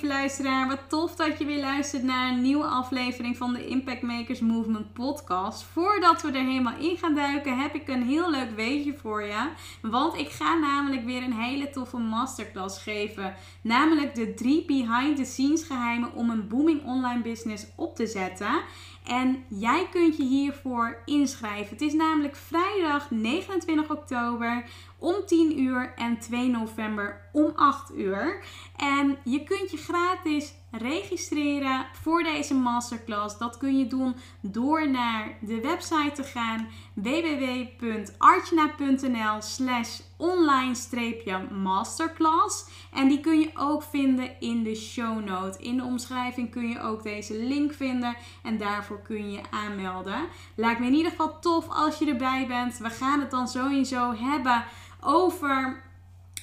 Lieve luisteraar, wat tof dat je weer luistert naar een nieuwe aflevering van de Impact Makers Movement podcast. Voordat we er helemaal in gaan duiken, heb ik een heel leuk weetje voor je. Want ik ga namelijk weer een hele toffe masterclass geven. Namelijk de drie behind the scenes geheimen om een booming online business op te zetten. En jij kunt je hiervoor inschrijven. Het is namelijk vrijdag 29 oktober om 10 uur en 2 november om 8 uur. En je kunt je gratis registreren voor deze masterclass. Dat kun je doen door naar de website te gaan www.artjana.nl slash online-masterclass. En die kun je ook vinden in de show note. In de omschrijving kun je ook deze link vinden en daarvoor kun je je aanmelden. Lijkt me in ieder geval tof als je erbij bent. We gaan het dan sowieso hebben over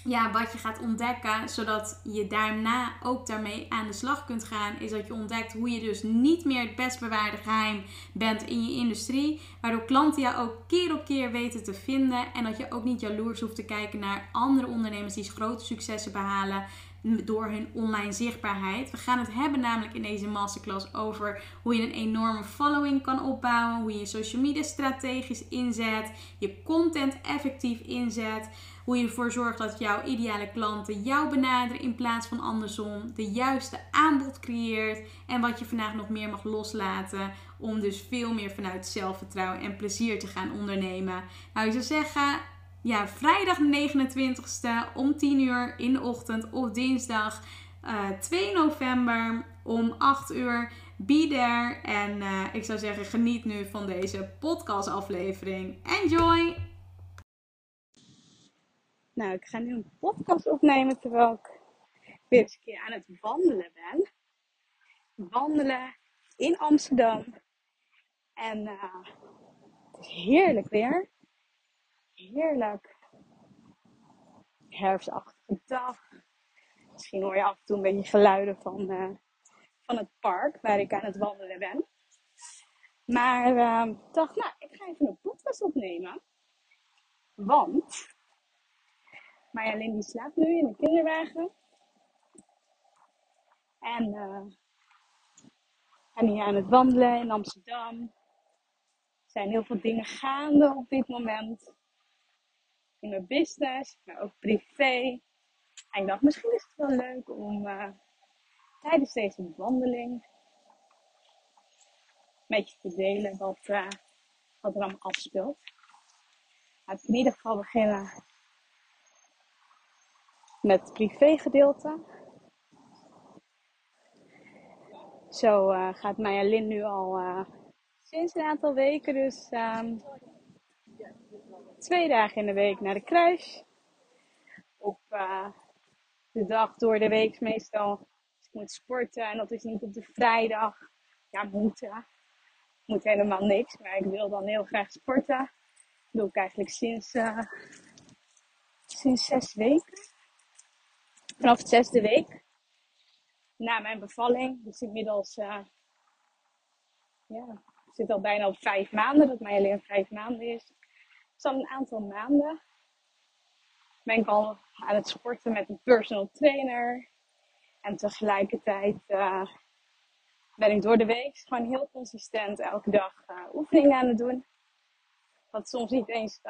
ja, wat je gaat ontdekken, zodat je daarna ook daarmee aan de slag kunt gaan, is dat je ontdekt hoe je dus niet meer het best bewaarde geheim bent in je industrie, waardoor klanten jou ook keer op keer weten te vinden en dat je ook niet jaloers hoeft te kijken naar andere ondernemers die grote successen behalen door hun online zichtbaarheid. We gaan het hebben namelijk in deze masterclass over hoe je een enorme following kan opbouwen, hoe je je social media strategisch inzet, je content effectief inzet, hoe je ervoor zorgt dat jouw ideale klanten jou benaderen in plaats van andersom, de juiste aanbod creëert en wat je vandaag nog meer mag loslaten om dus veel meer vanuit zelfvertrouwen en plezier te gaan ondernemen. Nou, ik zou zeggen, ja, vrijdag 29ste om 10 uur in de ochtend of dinsdag uh, eh, 2 november om 8 uur. Be there. En uh, ik zou zeggen, geniet nu van deze podcast aflevering. Enjoy! Nou, ik ga nu een podcast opnemen terwijl ik weer eens een keer aan het wandelen ben. Wandelen in Amsterdam. En uh, het is heerlijk weer heerlijk. Herfstachtige dag. Misschien hoor je af en toe een beetje geluiden van, uh, van het park waar ik aan het wandelen ben. Maar uh, ik dacht, nou, ik ga even een podcast opnemen. Want Marjolein die slaapt nu in de kinderwagen. En uh, ben hier aan het wandelen in Amsterdam. Er zijn heel veel dingen gaande op dit moment in mijn business, maar ook privé. En ik dacht, misschien is het wel leuk om uh, tijdens deze wandeling met je te delen wat, uh, wat er allemaal afspeelt. Laat ik in ieder geval beginnen met het privé gedeelte. Zo uh, gaat Maya Lin nu al sinds een aantal weken dus um, twee dagen in de week naar de crash. Op uh, de dag door de week meestal als ik moet sporten. En dat is niet op de vrijdag. Ja, moeten. Moet helemaal niks. Maar ik wil dan heel graag sporten. Dat doe ik eigenlijk sinds, sinds zes weken. Vanaf het zesde week. Na mijn bevalling. Dus inmiddels... Uh, ja, zit al bijna op vijf maanden. Dat mijn alleen vijf maanden is. Dus al een aantal maanden ben ik al aan het sporten met een personal trainer. En tegelijkertijd uh, ben ik door de week gewoon heel consistent elke dag uh, oefeningen aan het doen. Wat soms niet eens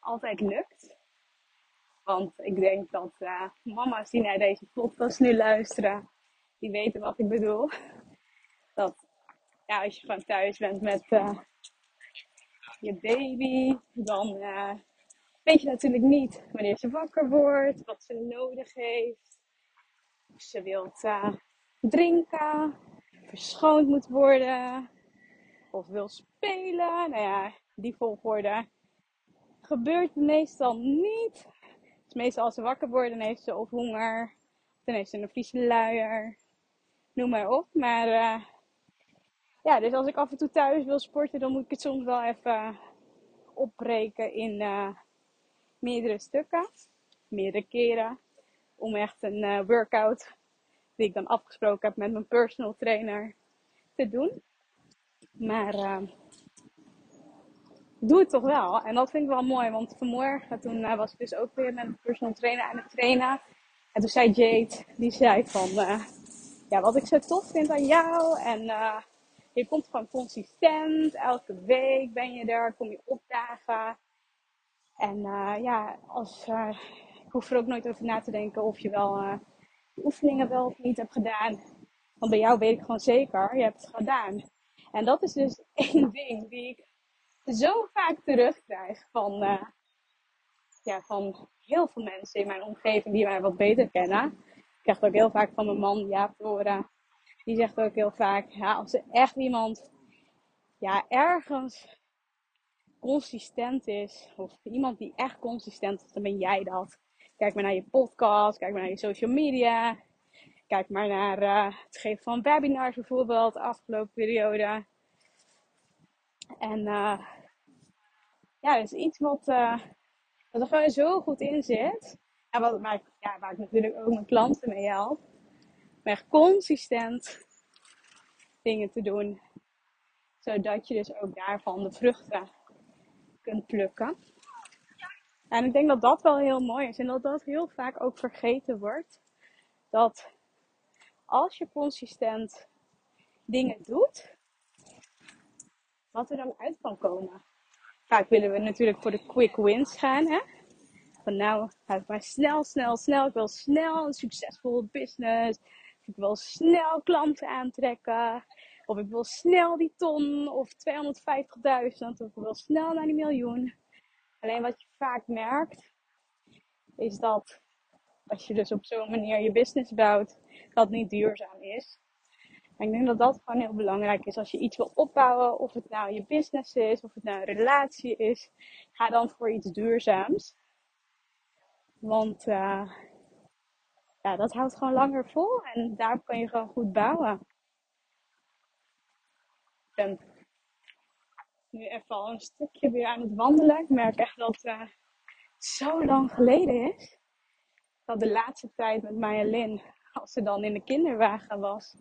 altijd lukt. Want ik denk dat mama's die naar deze podcast nu luisteren, die weten wat ik bedoel. Dat ja, als je gewoon thuis bent met je baby, dan weet je natuurlijk niet wanneer ze wakker wordt, wat ze nodig heeft. Of ze wilt drinken, verschoond moet worden, of wil spelen. Nou ja, die volgorde gebeurt meestal niet. Dus meestal als ze wakker worden, dan heeft ze of honger, dan heeft ze een vieze luier, noem maar op. Maar uh, ja, dus als ik af en toe thuis wil sporten, dan moet ik het soms wel even opbreken in uh, meerdere stukken, meerdere keren, om echt een uh, workout die ik dan afgesproken heb met mijn personal trainer te doen. Maar doe het toch wel. En dat vind ik wel mooi, want vanmorgen toen uh, was ik dus ook weer met een personal trainer aan het trainen. En toen zei Jade, die zei van, uh, ja, wat ik zo tof vind aan jou en je komt gewoon consistent, elke week ben je er, kom je opdagen. En ja, als, ik hoef er ook nooit over na te denken of je wel oefeningen wel of niet hebt gedaan. Want bij jou weet ik gewoon zeker, je hebt het gedaan. En dat is dus één ding die ik zo vaak terugkrijg van, ja, van heel veel mensen in mijn omgeving die mij wat beter kennen. Ik krijg het ook heel vaak van mijn man, ja, horen. Die zegt ook heel vaak, ja, als er echt iemand ja, ergens consistent is, of iemand die echt consistent is, dan ben jij dat. Kijk maar naar je podcast, kijk maar naar je social media. Kijk maar naar uh, het geven van webinars bijvoorbeeld, de afgelopen periode. En uh, ja, dat is iets wat, uh, er gewoon zo goed in zit. En wat, waar, ik, ja, waar ik natuurlijk ook mijn klanten mee help. Echt consistent dingen te doen. Zodat je dus ook daarvan de vruchten kunt plukken. En ik denk dat dat wel heel mooi is en dat dat heel vaak ook vergeten wordt. Dat als je consistent dingen doet, wat er dan uit kan komen. Vaak willen we natuurlijk voor de quick wins gaan. Hè? Van nou, ik maar snel, snel, snel. Ik wil snel een succesvolle business. Ik wil snel klanten aantrekken. Of ik wil snel die ton of 250.000. Of ik wil snel naar die miljoen. Alleen wat je vaak merkt, is dat als je dus op zo'n manier je business bouwt, dat niet duurzaam is. En ik denk dat dat gewoon heel belangrijk is. Als je iets wil opbouwen, of het nou je business is, of het nou een relatie is, ga dan voor iets duurzaams. Want uh, ja, dat houdt gewoon langer vol en daar kan je gewoon goed bouwen ben nu even al een stukje weer aan het wandelen. Ik merk echt dat het uh, zo lang geleden is. Dat de laatste tijd met Lin, als ze dan in de kinderwagen was,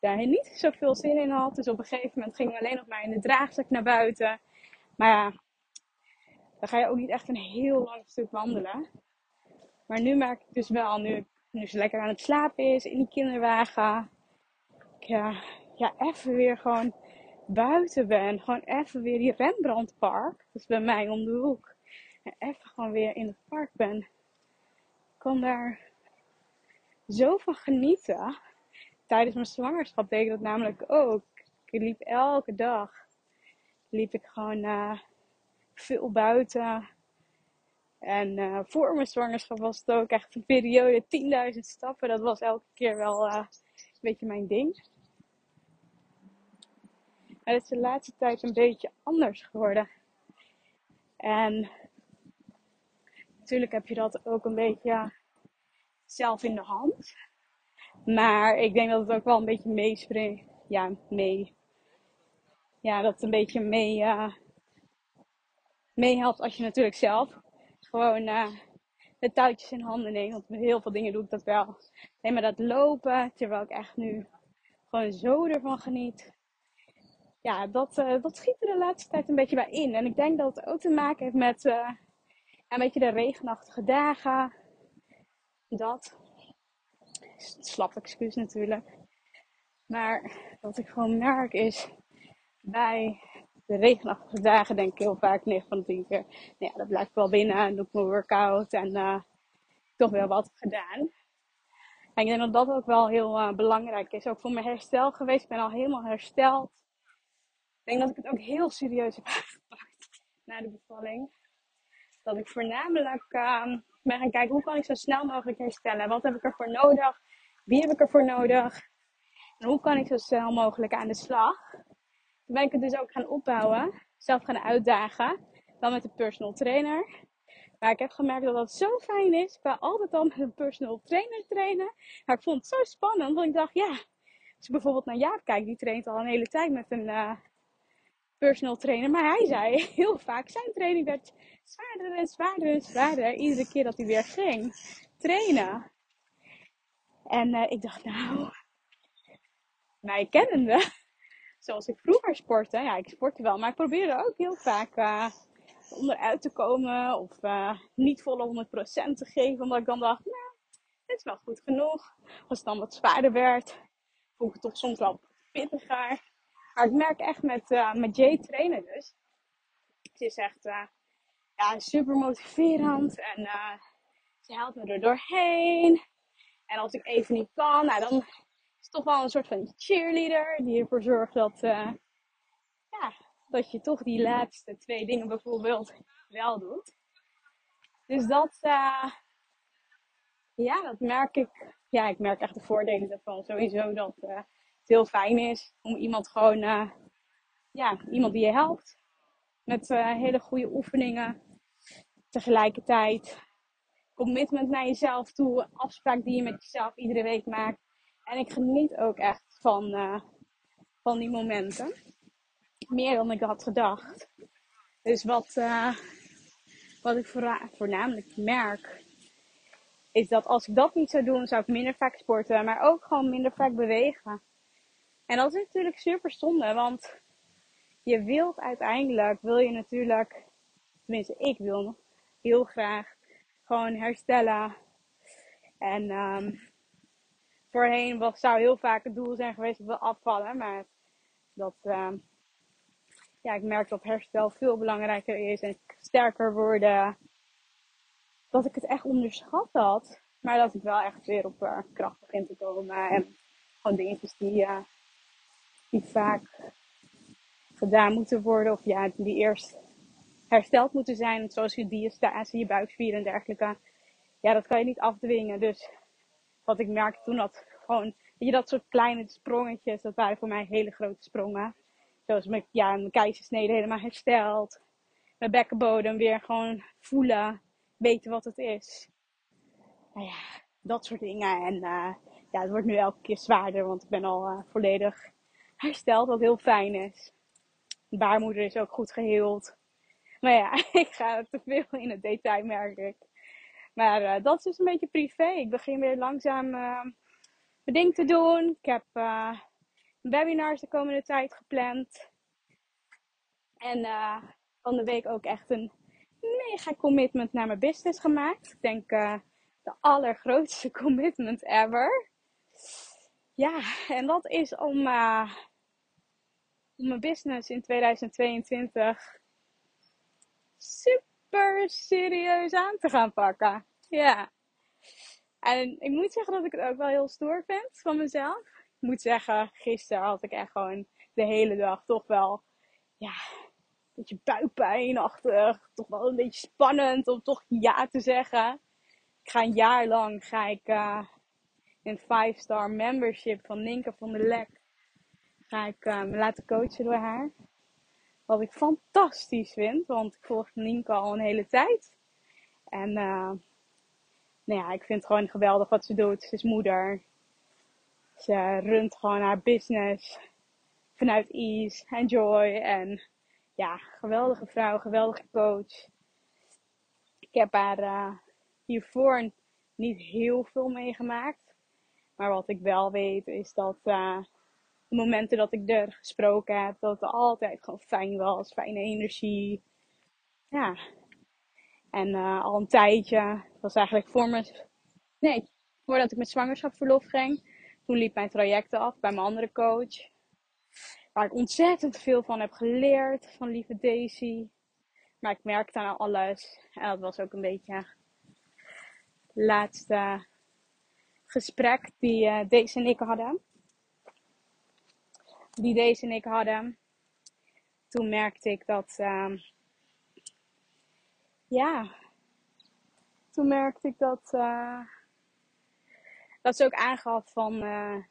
daar niet zoveel zin in had. Dus op een gegeven moment gingen we alleen nog maar in de draagzak naar buiten. Maar ja, dan ga je ook niet echt een heel lang stuk wandelen. Maar nu merk ik dus wel, nu, nu ze lekker aan het slapen is in die kinderwagen. Ja, ja, even weer gewoon buiten ben. Gewoon even weer die Rembrandtpark. Dat is bij mij om de hoek. En even gewoon weer in het park ben. Ik kan daar zo van genieten. Tijdens mijn zwangerschap deed ik dat namelijk ook. Ik liep elke dag. Liep ik gewoon uh, veel buiten. En uh, voor mijn zwangerschap was het ook echt een periode 10.000 stappen. Dat was elke keer wel uh, een beetje mijn ding. Maar het is de laatste tijd een beetje anders geworden. En natuurlijk heb je dat ook een beetje zelf in de hand. Maar ik denk dat het ook wel een beetje meespringt. Ja, mee. Ja, dat het een beetje mee, uh, meehelpt als je natuurlijk zelf gewoon uh, de touwtjes in handen neemt. Want met heel veel dingen doe ik dat wel. Nee, maar dat lopen, terwijl ik echt nu gewoon zo ervan geniet ja, dat, uh, dat schiet er de laatste tijd een beetje bij in. En ik denk dat het ook te maken heeft met een beetje de regenachtige dagen. Dat. Slap excuus natuurlijk. Maar wat ik gewoon merk is bij de regenachtige dagen denk ik heel vaak 9 van de 10 keer. Nou ja, dat blijft wel binnen en doe ik mijn workout en uh, toch wel wat gedaan. En ik denk dat dat ook wel heel uh, belangrijk is. Ook voor mijn herstel geweest. Ik ben al helemaal hersteld. Ik denk dat ik het ook heel serieus heb aangepakt na de bevalling. Dat ik voornamelijk uh, ben gaan kijken hoe kan ik zo snel mogelijk herstellen. Wat heb ik ervoor nodig? Wie heb ik ervoor nodig? En hoe kan ik zo snel mogelijk aan de slag? Toen ben ik het dus ook gaan opbouwen. Zelf gaan uitdagen. Dan met een personal trainer. Maar ik heb gemerkt dat dat zo fijn is. Ik wou altijd al met een personal trainer trainen. Maar ik vond het zo spannend. Want ik dacht, ja, als ik bijvoorbeeld naar Jaap kijk, die traint al een hele tijd met een uh, personal trainer. Maar hij zei heel vaak, zijn training werd zwaarder en zwaarder en zwaarder. Iedere keer dat hij weer ging trainen. En uh, ik dacht, nou, mij kennende, zoals ik vroeger sportte. Ja, ik sportte wel, maar ik probeerde ook heel vaak uh, onderuit te komen. Of uh, niet volle 100% te geven. Omdat ik dan dacht, nou, dit is wel goed genoeg. Als het dan wat zwaarder werd, vond ik het toch soms wel pittiger. Maar ik merk echt met, met Jay trainen dus. Het is echt ja, super motiverend. En ze helpt me er doorheen. En als ik even niet kan, nou, dan is het toch wel een soort van cheerleader. Die ervoor zorgt dat, ja, dat je toch die laatste twee dingen bijvoorbeeld wel doet. Dus dat, uh, ja, dat merk ik. Ja, ik merk echt de voordelen ervan. Sowieso dat uh, het heel fijn is om iemand gewoon, ja, iemand die je helpt. Met hele goede oefeningen. Tegelijkertijd commitment naar jezelf toe. Afspraak die je met jezelf iedere week maakt. En ik geniet ook echt van, van die momenten meer dan ik had gedacht. Dus wat, uh, wat ik voornamelijk merk, is dat als ik dat niet zou doen, zou ik minder vaak sporten, maar ook gewoon minder vaak bewegen. En dat is natuurlijk super zonde, want je wilt uiteindelijk, wil je natuurlijk, tenminste ik wil heel graag gewoon herstellen. En um, voorheen was, zou heel vaak het doel zijn geweest, ik wil afvallen, maar dat, um, ja, ik merk dat herstel veel belangrijker is en sterker worden. Dat ik het echt onderschat had. Maar dat ik wel echt weer op uh, kracht begin te komen. En gewoon dingetjes die, uh, die vaak gedaan moeten worden. Of ja, die eerst hersteld moeten zijn. Zoals je diastase, je buikspieren en dergelijke. Ja, dat kan je niet afdwingen. Dus wat ik merkte toen dat gewoon, je, dat soort kleine sprongetjes, dat waren voor mij hele grote sprongen. Zoals mijn, ja, mijn keizersnede helemaal hersteld. Mijn bekkenbodem weer gewoon voelen. Weten wat het is. Nou ja, dat soort dingen. En uh, ja, het wordt nu elke keer zwaarder. Want ik ben al uh, volledig hersteld. Wat heel fijn is. De baarmoeder is ook goed geheeld. Maar ja, ik ga te veel in het detail, merk ik. Maar uh, dat is dus een beetje privé. Ik begin weer langzaam mijn ding te doen. Ik heb webinars de komende tijd gepland. En van de week ook echt een mega commitment naar mijn business gemaakt. Ik denk de allergrootste commitment ever. Ja, en dat is om, om mijn business in 2022 super serieus aan te gaan pakken. Ja. En ik moet zeggen dat ik het ook wel heel stoer vind van mezelf moet zeggen, gisteren had ik echt gewoon de hele dag toch wel, ja, een beetje buikpijnachtig. Toch wel een beetje spannend om toch ja te zeggen. Ik ga een jaar lang ga ik uh, een 5-star membership van Ninka van der Lek. Ga ik uh, me laten coachen door haar. Wat ik fantastisch vind, want ik volg Ninka al een hele tijd. En uh, nou ja, ik vind het gewoon geweldig wat ze doet. Ze is moeder. Ze runt gewoon haar business vanuit ease en joy. En ja, geweldige vrouw, geweldige coach. Ik heb haar uh, hiervoor niet heel veel meegemaakt. Maar wat ik wel weet is dat, uh, momenten dat ik er gesproken heb, dat het altijd gewoon fijn was, fijne energie. Ja. En uh, al een tijdje, het was eigenlijk voor me, nee, voordat ik met zwangerschapsverlof ging, toen liep mijn traject af bij mijn andere coach. Waar ik ontzettend veel van heb geleerd, van lieve Daisy. Maar ik merkte aan alles. En dat was ook een beetje het laatste gesprek die uh, Daisy en ik hadden. Die Daisy en ik hadden. Toen merkte ik dat... Uh, ja. Toen merkte ik dat... Uh, dat ze ook aangaf van... Uh,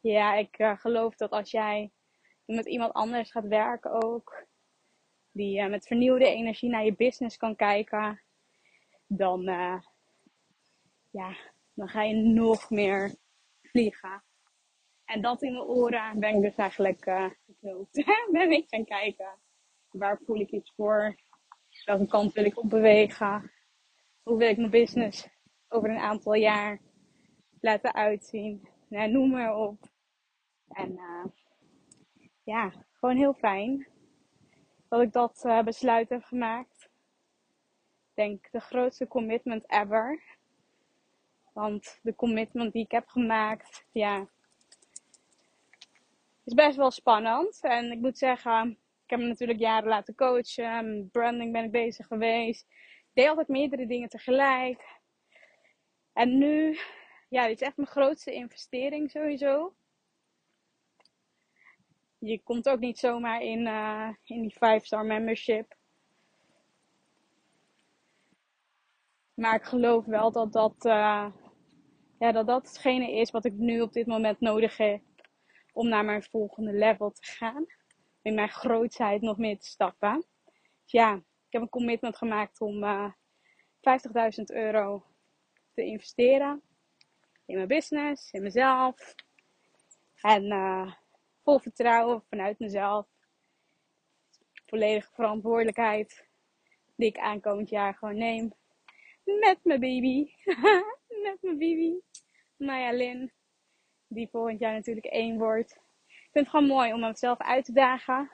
ja, ik uh, geloof dat als jij met iemand anders gaat werken ook die met vernieuwde energie naar je business kan kijken, dan, ja, dan ga je nog meer vliegen. En dat in mijn oren ben ik dus eigenlijk uh, ben ik gaan kijken. Waar voel ik iets voor? Welke kant wil ik op bewegen? Hoe wil ik mijn business over een aantal jaar laten uitzien? Nou, noem maar op. En ja, gewoon heel fijn dat ik dat uh, besluit heb gemaakt. Ik denk de grootste commitment ever. Want de commitment die ik heb gemaakt, ja, is best wel spannend. En ik moet zeggen, ik heb me natuurlijk jaren laten coachen. Branding ben ik bezig geweest. Ik deed altijd meerdere dingen tegelijk. En nu, ja, dit is echt mijn grootste investering sowieso je komt ook niet zomaar in, uh, in die 5-star membership. Maar ik geloof wel dat dat, uh, ja, dat dat hetgene is wat ik nu op dit moment nodig heb om naar mijn volgende level te gaan. In mijn grootheid nog meer te stappen. Dus ja, ik heb een commitment gemaakt om uh, eh, 50.000 euro te investeren in mijn business, in mezelf. En uh, vol vertrouwen vanuit mezelf. Volledige verantwoordelijkheid die ik aankomend jaar gewoon neem. Met mijn baby. Met mijn baby. Maya Lin. Die volgend jaar natuurlijk één wordt. Ik vind het gewoon mooi om mezelf uit te dagen.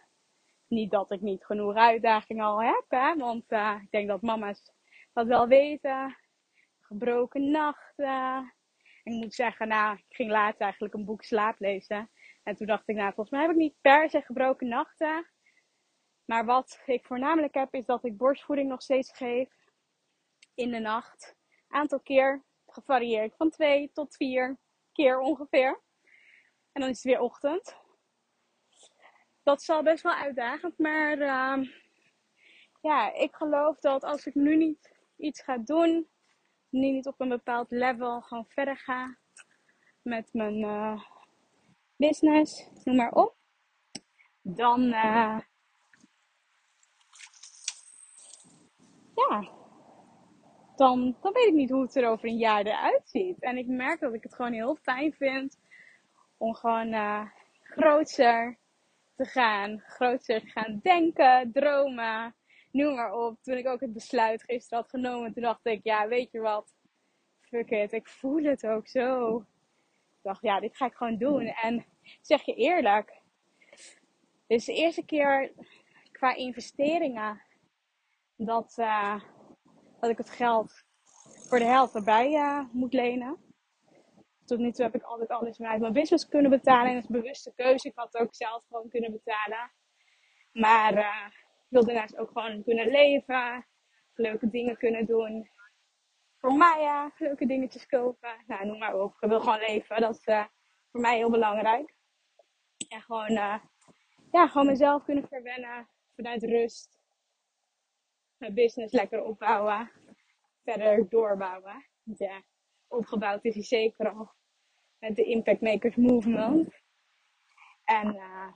Niet dat ik niet genoeg uitdagingen al heb, hè? want uh, ik denk dat mama's dat wel weten. Gebroken nachten. En ik moet zeggen, nou, ik ging laatst eigenlijk een boek slaap lezen. En toen dacht ik, nou, volgens mij heb ik niet per se gebroken nachten. Maar wat ik voornamelijk heb, is dat ik borstvoeding nog steeds geef in de nacht. Aantal keer gevarieerd van twee tot vier keer ongeveer. En dan is het weer ochtend. Dat zal best wel uitdagend, maar uh, ja, ik geloof dat als ik nu niet iets ga doen, nu niet op een bepaald level gewoon verder ga met mijn uh, business, noem maar op. Dan, uh, ja, dan, dan weet ik niet hoe het er over een jaar eruit ziet. En ik merk dat ik het gewoon heel fijn vind om gewoon uh, groter te gaan. Groter te gaan denken, dromen, noem maar op. Toen ik ook het besluit gisteren had genomen, toen dacht ik, ja, weet je wat? Fuck it, ik voel het ook zo dacht, ja, dit ga ik gewoon doen. En zeg je eerlijk, dit is de eerste keer qua investeringen dat, uh, dat ik het geld voor de helft erbij uh, moet lenen. Tot nu toe heb ik altijd alles vanuit mijn business kunnen betalen. En dat is een bewuste keuze. Ik had het ook zelf gewoon kunnen betalen. Maar uh, ik wil daarnaast ook gewoon kunnen leven. Leuke dingen kunnen doen voor mij ja, leuke dingetjes kopen. Nou, noem maar op. Ik wil gewoon leven. Dat is voor mij heel belangrijk. En gewoon, ja, gewoon mezelf kunnen verwennen. Vanuit rust. Mijn business lekker opbouwen. Verder doorbouwen. Ja, opgebouwd is hij zeker al. Met de Impact Makers Movement. En uh,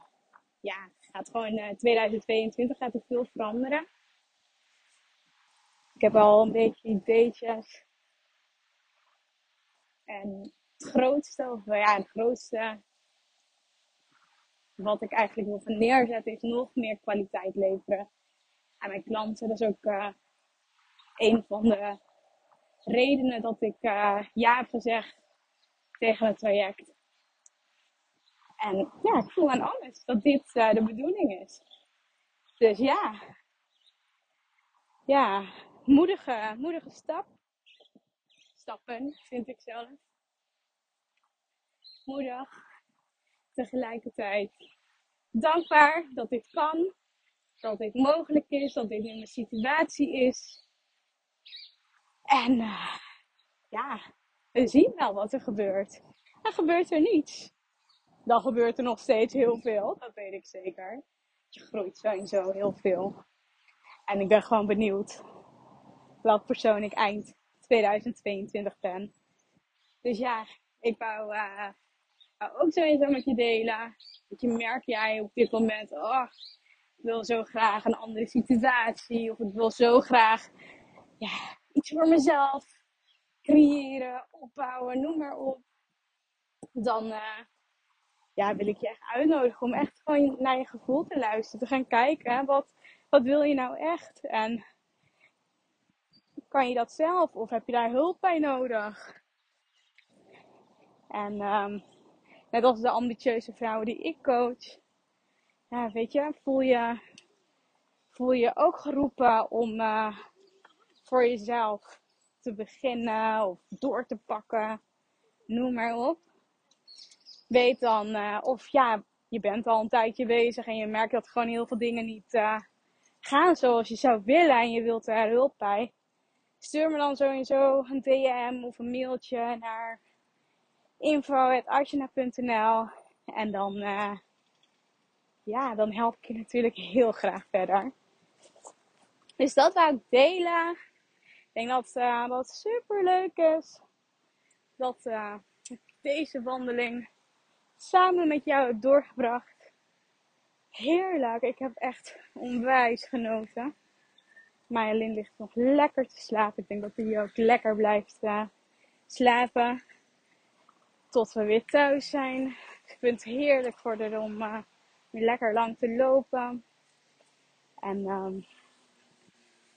ja, gaat gewoon 2022 gaat er veel veranderen. Ik heb al een beetje ideetjes. En het grootste, of ja, het grootste wat ik eigenlijk wil neerzetten, is nog meer kwaliteit leveren aan mijn klanten. Dat is ook uh, een van de redenen dat ik uh, ja heb gezegd tegen het traject. En ja, ik voel aan alles dat dit uh, de bedoeling is. Dus ja, ja, moedige, moedige stap. Stappen, vind ik zelf. Moedig. Tegelijkertijd dankbaar dat dit kan. Dat dit mogelijk is. Dat dit nu mijn situatie is. En uh, ja, we zien wel wat er gebeurt. Dan gebeurt er niets. Dan gebeurt er nog steeds heel veel. Dat weet ik zeker. Je groeit sowieso heel veel. En ik ben gewoon benieuwd welk persoon ik eind 2022 ben. Dus ja, ik wou, uh, ook sowieso met je delen. Dat je merkt jij op dit moment, oh, wil zo graag een andere situatie. Of ik wil zo graag ja, iets voor mezelf creëren, opbouwen, noem maar op. Dan uh, ja, wil ik je echt uitnodigen om echt gewoon naar je gevoel te luisteren. Te gaan kijken, wat, wat wil je nou echt? En kan je dat zelf of heb je daar hulp bij nodig? En um, net als de ambitieuze vrouwen die ik coach, ja, weet je, voel je, voel je ook geroepen om uh, voor jezelf te beginnen of door te pakken, noem maar op. Weet dan uh, of ja, je bent al een tijdje bezig en je merkt dat gewoon heel veel dingen niet uh, gaan zoals je zou willen en je wilt er hulp bij. Stuur me dan sowieso een DM of een mailtje naar info.arjuna.nl en dan, ja, dan help ik je natuurlijk heel graag verder. Dus dat wou ik delen. Ik denk dat uh, dat super leuk is. Dat ik deze wandeling samen met jou heb doorgebracht. Heerlijk. Ik heb echt onwijs genoten. Marjolein ligt nog lekker te slapen. Ik denk dat hij ook lekker blijft uh, slapen. Tot we weer thuis zijn. Ik vind het heerlijk voor de om lekker lang te lopen. En um,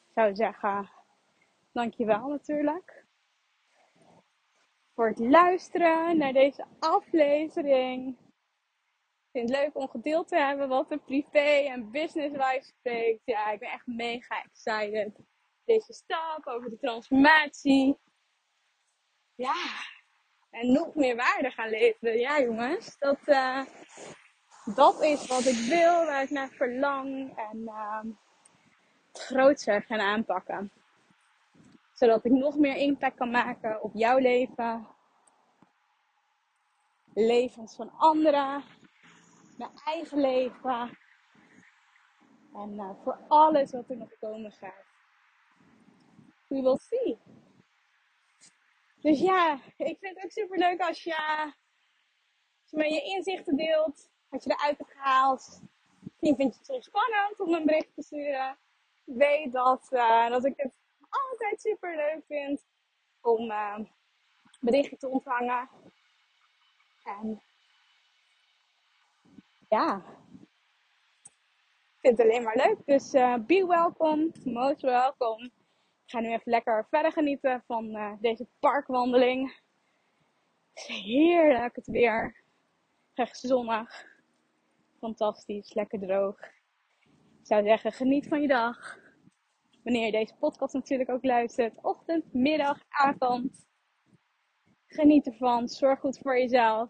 ik zou zeggen, dankjewel natuurlijk. Voor het luisteren naar deze aflevering. Ik vind het leuk om gedeeld te hebben wat er privé en business life spreekt. Ja, ik ben echt mega excited. Deze stap over de transformatie. Ja, en nog meer waarde gaan leveren. Ja, jongens, dat, uh, dat is wat ik wil, waar ik naar verlang. En het grootste gaan aanpakken. Zodat ik nog meer impact kan maken op jouw leven. Levens van anderen mijn eigen leven. En uh, voor alles wat er nog komen gaat. We will see. Dus ja, ik vind het ook super leuk als je, als je je inzichten deelt. Wat je eruit hebt gehaald. Misschien vind je het soms spannend om een bericht te sturen. Weet dat, uh, dat ik het altijd super leuk vind om uh, berichten te ontvangen. En ja, ik vind het alleen maar leuk. Dus uh, be welcome, most welcome. Ik ga nu even lekker verder genieten van deze parkwandeling. Het is heerlijk het weer. Echt zonnig. Fantastisch, lekker droog. Ik zou zeggen, geniet van je dag. Wanneer je deze podcast natuurlijk ook luistert. Ochtend, middag, avond. Geniet ervan. Zorg goed voor jezelf.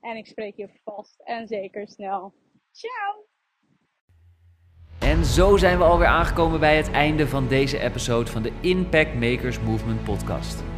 En ik spreek je vast en zeker snel. Ciao! En zo zijn we alweer aangekomen bij het einde van deze episode van de Impact Makers Movement podcast.